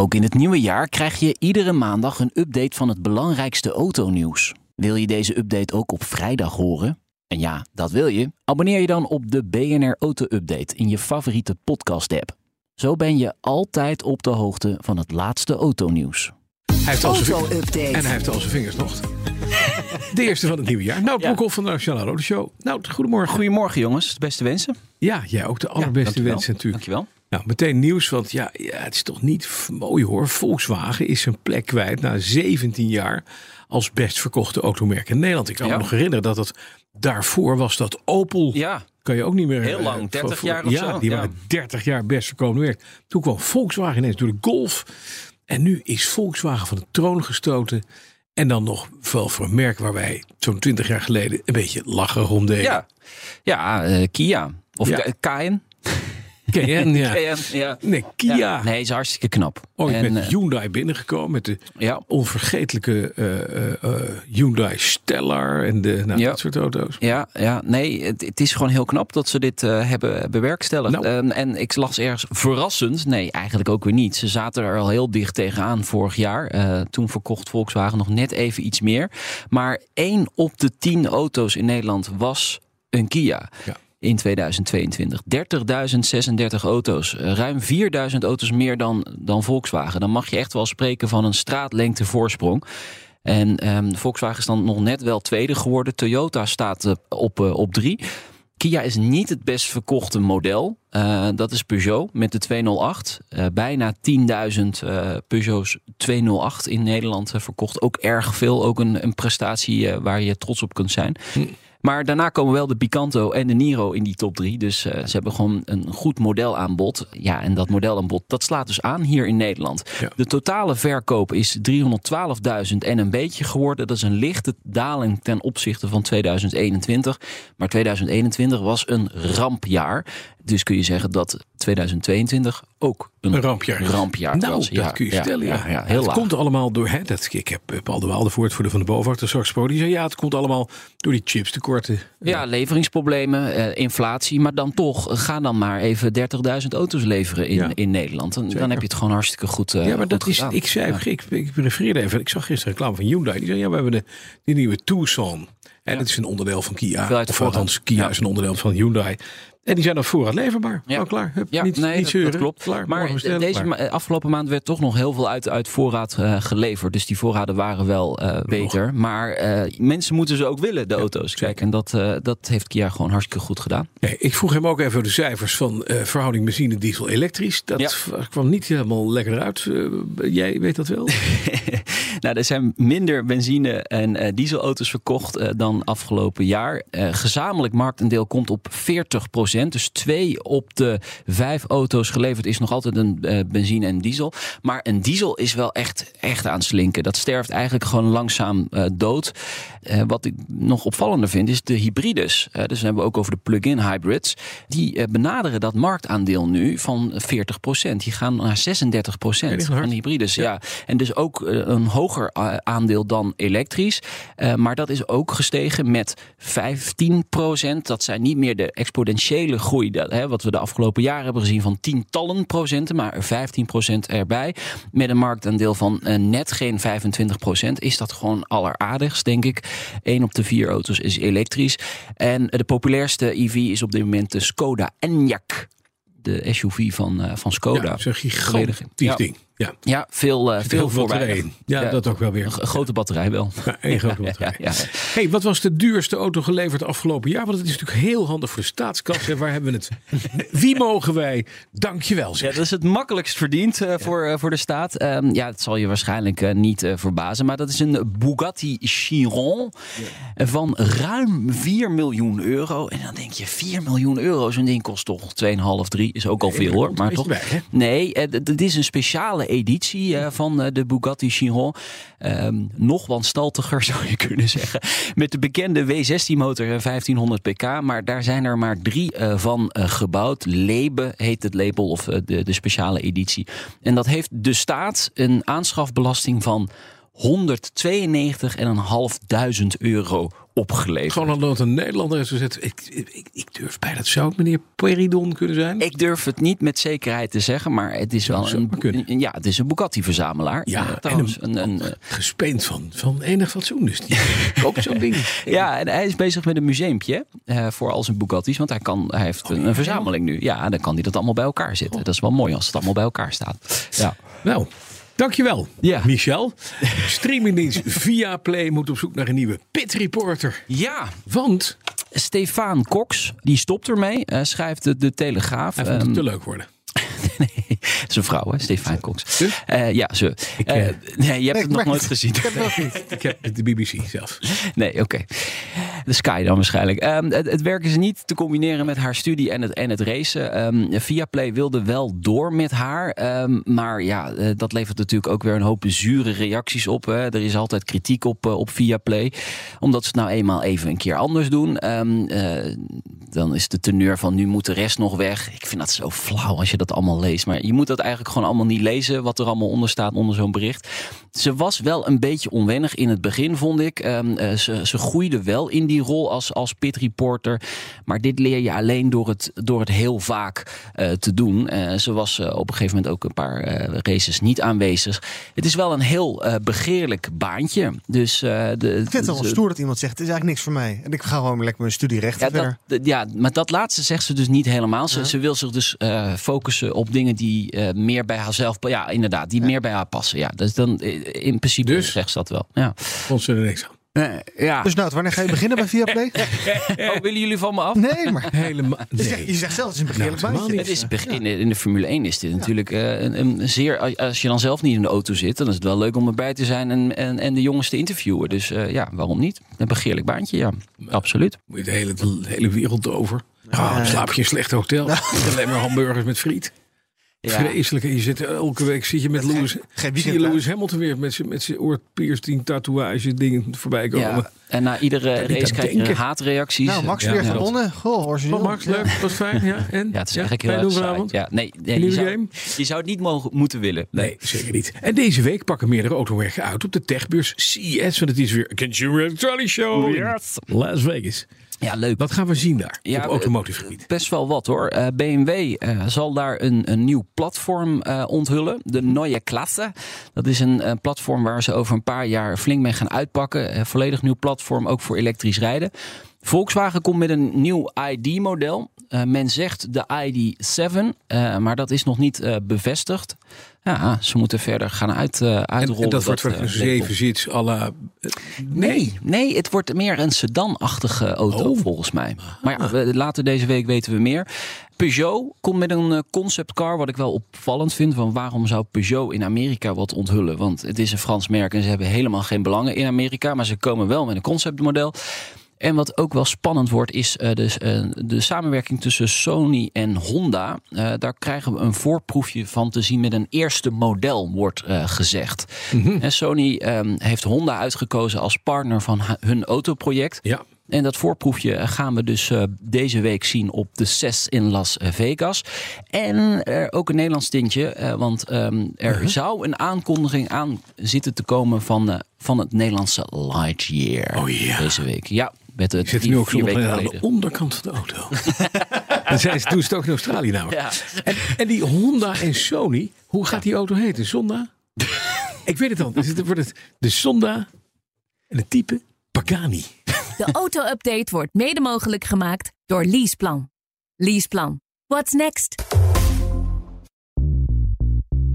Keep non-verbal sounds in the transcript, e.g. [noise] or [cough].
Ook in het nieuwe jaar krijg je iedere maandag een update van het belangrijkste autonieuws. Wil je deze update ook op vrijdag horen? En ja, dat wil je. Abonneer je dan op de BNR Auto Update in je favoriete podcast-app. Zo ben je altijd op de hoogte van het laatste autonieuws. Hij heeft al zijn vingers-. En hij heeft al zijn vingers nog. [laughs] De eerste van het nieuwe jaar. Nou, Ja. Broekhoff van de Nationale Rode Show. Nou, goedemorgen. Goedemorgen jongens, de beste wensen. Ja, jij ook de allerbeste wensen natuurlijk. Dankjewel. Nou, meteen nieuws, want ja, ja, het is toch niet mooi hoor. Volkswagen is zijn plek kwijt na 17 jaar als best verkochte automerk in Nederland. Ik kan Ja. me nog herinneren dat het daarvoor was dat Opel. Ja, Kan je ook niet meer. Heel eh, lang, 30 voor- jaar of ja, zo, die ja. waren 30 jaar best verkocht merk. Toen kwam Volkswagen ineens door de Golf. En nu is Volkswagen van de troon gestoten. En dan nog wel voor een merk waar wij zo'n 20 jaar geleden een beetje lachen rond deden. ja. ja eh, Kia. Of Ja. K- Cayenne. Cayenne, ja. Cayenne, ja. Nee, Kia. Ja, Nee, is hartstikke knap. Ooit En, met eh, Hyundai binnengekomen. Met de ja, onvergetelijke eh, eh, Hyundai Stellar en de, nou, dat soort auto's. Ja, ja nee, het, het is gewoon heel knap dat ze dit hebben bewerkstelligd. Nou. Ehm, en ik las ergens verrassend, nee, eigenlijk ook weer niet. Ze zaten er al heel dicht tegenaan vorig jaar. Toen verkocht Volkswagen nog net even iets meer. Maar één op de tien auto's in Nederland was een Kia. Ja. In 2022. 30.036 auto's. Ruim 4.000 auto's meer dan, dan Volkswagen. Dan mag je echt wel spreken van een straatlengte voorsprong. En ehm, Volkswagen is dan nog net wel tweede geworden. Toyota staat eh, op, eh, op drie. Kia is niet het best verkochte model. Eh, dat is Peugeot met de 208. Eh, bijna 10.000 eh, Peugeots 208 in Nederland verkocht. Ook erg veel. Ook een, een prestatie waar je trots op kunt zijn. Maar daarna komen wel de Picanto en de Niro in die top drie. Dus eh, ze hebben gewoon een goed modelaanbod. Ja, en dat modelaanbod dat slaat dus aan hier in Nederland. Ja. De totale verkoop is 312.000 en een beetje geworden. Dat is een lichte daling ten opzichte van 2021. Maar 2021 was een rampjaar. Dus kun je zeggen dat 2022 ook een, Een rampjaar. rampjaar Nou, was. dat kun je vertellen. Ja. ja, heel het laag. komt allemaal door. Hè, dat, ik heb eh, Paul de Waal, de woordvoerder van de BOVAG, de. Die zei ja, het komt allemaal door die chipstekorten. Ja, leveringsproblemen, eh, inflatie. Maar dan toch, eh, ga dan maar even 30.000 auto's leveren in, Ja. in Nederland. En dan heb je het gewoon hartstikke goed uh, ja, maar dat is. Ik zei, ik, ik refereerde even. Ik zag gisteren reclame van Hyundai. Die zei ja, we hebben de, die nieuwe Tucson. En het is een onderdeel van Kia. Of althans, Kia Ja. is een onderdeel van Hyundai. En die zijn dan voorraad leverbaar. Ja. Nou, klaar. Hup, Ja, niet, nee, niet dat, klopt. Klaar, maar deze klaar. eh, afgelopen maand werd toch nog heel veel uit, uit voorraad eh, geleverd. Dus die voorraden waren wel eh, beter. Maar mensen moeten ze ook willen, de auto's. Kijk, en dat, dat heeft Kia gewoon hartstikke goed gedaan. Nee, ik vroeg hem ook even de cijfers van verhouding benzine, diesel, elektrisch. Dat Ja. kwam niet helemaal lekker eruit. Eh, jij weet dat wel? [laughs] nou, er zijn minder benzine- en dieselauto's verkocht dan afgelopen jaar. Gezamenlijk marktendeel komt op 40 Dus twee op de vijf auto's geleverd is nog altijd een eh, benzine en diesel. Maar een diesel is wel echt, echt aan het slinken. Dat sterft eigenlijk gewoon langzaam eh, dood. Eh, wat ik nog opvallender vind is de hybrides. Dus we hebben we ook over de plug-in hybrids. Die benaderen dat marktaandeel nu van 40% Die gaan naar 36 Ja, die gaan hard. van hybrides. Ja. Ja. En dus ook een hoger aandeel dan elektrisch. Maar dat is ook gestegen met 15% Dat zijn niet meer de exponentiële groei. Dat, hè, wat we de afgelopen jaren hebben gezien van tientallen procenten. Maar er 15 erbij. Met een marktaandeel van eh, net geen 25% Is dat gewoon alleraardigst, denk ik. 1 op de vier auto's is elektrisch. En de populairste EV is op dit moment de Skoda Enyaq. De SUV van, eh, van Skoda. Ja, dat is een Volledig- gigantisch Ja. ding. Ja. Ja, veel, uh, veel voorbij. Ja, dat ook wel weer. Een grote batterij wel. Ja, één grote batterij. Ja, ja. Hey, wat was de duurste auto geleverd afgelopen jaar? Want het is natuurlijk heel handig voor de staatskas. En waar hebben we het? [laughs] Wie mogen wij? Dankjewel Ja, zeg. dat is het makkelijkst verdiend eh, voor, eh, voor de staat. Ehm, ja, het zal je waarschijnlijk eh, niet eh, verbazen. Maar dat is een Bugatti Chiron van ruim 4 miljoen euro. En dan denk je, 4 miljoen euro, zo'n ding kost toch 2,5, 3. Is ook al veel hoor. Maar toch. bij? Nee, eh, dit is een speciale editie eh, van eh, de Bugatti Chiron. Ehm, nog wanstaltiger [laughs] zou je kunnen zeggen. Met de bekende W16 motor en 1500 pk. Maar daar zijn er maar drie eh, van gebouwd. Lebe heet het label of de, de speciale editie. En dat heeft de staat een aanschafbelasting van 192.500 euro opgeleverd. Gewoon omdat een Nederlander is gezet. Ik, ik, ik durf bijna het zou het meneer Peridon kunnen zijn. Ik durf het niet met zekerheid te zeggen, maar het is wel een, ja, het is een Bugatti-verzamelaar. Ja, Eh, en trouwens, een- een, een, eh, Gespeend van, van enig fatsoen. Dus die [laughs] koopt zo'n ding. Ja, en hij is bezig met een museumpje eh, voor al zijn Bugatti's. Want hij, kan, hij heeft een, een verzameling nu. Ja, dan kan hij dat allemaal bij elkaar zitten. Dat is wel mooi als het allemaal bij elkaar staat. Ja. Nou, dankjewel, Ja. Michel. Streamingdienst via Play moet op zoek naar een nieuwe Pit Reporter. ja, Want Stefan Cox, die stopt ermee. eh, schrijft de, de Telegraaf. hij vond het Ehm, te leuk worden. [laughs] [laughs] nee, zijn vrouw, hè, Stefan Cox. Ze? Eh, ja, ze. Eh, eh, nee, je hebt het nog nooit het. gezien. [laughs] Ik heb het nog niet. [laughs] Ik heb de BBC zelf. Nee, oké. De Sky dan waarschijnlijk. Ehm, het, het werk is niet te combineren met haar studie en het, en het racen. Ehm Viaplay wilde wel door met haar. ehm, maar ja, dat levert natuurlijk ook weer een hoop zure reacties op. Hè. Er is altijd kritiek op, op Viaplay. Omdat ze het nou eenmaal even een keer anders doen. Dan is de teneur van nu moet de rest nog weg. Ik vind dat zo flauw als je dat allemaal leest. Maar je moet dat eigenlijk gewoon allemaal niet lezen. Wat er allemaal onder staat onder zo'n bericht. Ze was wel een beetje onwennig in het begin, vond ik. Ehm, eh, ze, ze groeide wel in die rol als, als pit reporter. Maar dit leer je alleen door het, door het heel vaak eh, te doen. Eh, ze was op een gegeven moment ook een paar races niet aanwezig. Het is wel een heel begeerlijk baantje. Dus, de, Ik vind het wel stoer dat iemand zegt, het is eigenlijk niks voor mij. En ik ga gewoon lekker mijn studie rechten ja, verder. dat, ja, maar dat laatste zegt ze dus niet helemaal. Ze, ze wil zich dus focussen op dingen die meer bij haarzelf... Ja, inderdaad, die meer bij haar passen. Ja, dus dan, in principe Dus? zegt ze dat wel. Ja. Vond ze er niks aan. ja. Dus nou, wanneer ga je beginnen bij Viaplay? [laughs] Oh, willen jullie van me af? Nee, maar [laughs] Helemaal. je zegt, Nee. je zegt zelf, het is een begeerlijk Nou, baantje. helemaal Het is begin, in de Formule 1 is dit natuurlijk eh, een, een zeer. Als je dan zelf niet in de auto zit, dan is het wel leuk om erbij te zijn en, en, en de jongens te interviewen. Dus eh, ja, waarom niet? Een begeerlijk baantje, ja, absoluut. Moet je de hele, de hele wereld over. Ah, dan slaap je in een slecht hotel. Alleen maar hamburgers met friet. Ja. Vreselijk. En je zit elke week zit je met Lewis, geen zie je Lewis Hamilton weer met zijn met zijn oorpiercing tatoeage dingen voorbij komen. Ja, en na iedere race krijg je haatreacties. Nou, Max Ja, weer ja. gewonnen. Goh, origineel. Van Max, leuk, was fijn. Ja, en? Ja, het is eigenlijk heel erg saai. Ja, nee, nee, Een je, nieuwe zou, game? je zou het niet mogen, moeten willen. Nee, zeker niet. En deze week pakken meerdere automerken uit op de techbeurs CES. Want het is weer Consumer Electronics Show in Las Vegas. Ja, leuk. Wat gaan we zien daar Ja, op automotive gebied? Best wel wat hoor. Eh, BMW eh, zal daar een, een nieuw platform eh, onthullen. De Neue Klasse. Dat is een, eh, platform waar ze over een paar jaar flink mee gaan uitpakken. Een volledig nieuw platform, ook voor elektrisch rijden. Volkswagen komt met een nieuw ID-model. Eh, men zegt de ID7, eh, maar dat is nog niet eh, bevestigd. Ja, ze moeten verder gaan uit, eh, En, uitrollen. en dat wordt eh, voor een label. zeven zits à la... eh, Nee, nee, het wordt meer een sedan-achtige auto Oh. volgens mij. Maar ja, we- later deze week weten we meer. Peugeot komt met een eh, conceptcar, wat ik wel opvallend vind. Van waarom zou Peugeot in Amerika wat onthullen? Want het is een Frans merk en ze hebben helemaal geen belangen in Amerika. Maar ze komen wel met een conceptmodel. En wat ook wel spannend wordt, is eh, dus, eh, de samenwerking tussen Sony en Honda. Eh, daar krijgen we een voorproefje van te zien met een eerste model, wordt gezegd. En Sony ehm, heeft Honda uitgekozen als partner van hun autoproject. Ja, En dat voorproefje gaan we dus deze week zien op de CES in Las Vegas. En er ook een Nederlands tintje, want ehm, er zou een aankondiging aan zitten te komen van, van het Nederlandse Lightyear Oh ja. deze week. Ja, met het ik zit nu ook aan de onderkant van de auto. en zij doen ze het ook in Australië namelijk. Ja. En, en die Honda en Sony, hoe gaat die auto heten? Zonda? ik weet het al. Is het, wordt het de Zonda en het type Pagani. De auto-update wordt mede mogelijk gemaakt door Leaseplan. Leaseplan. What's next?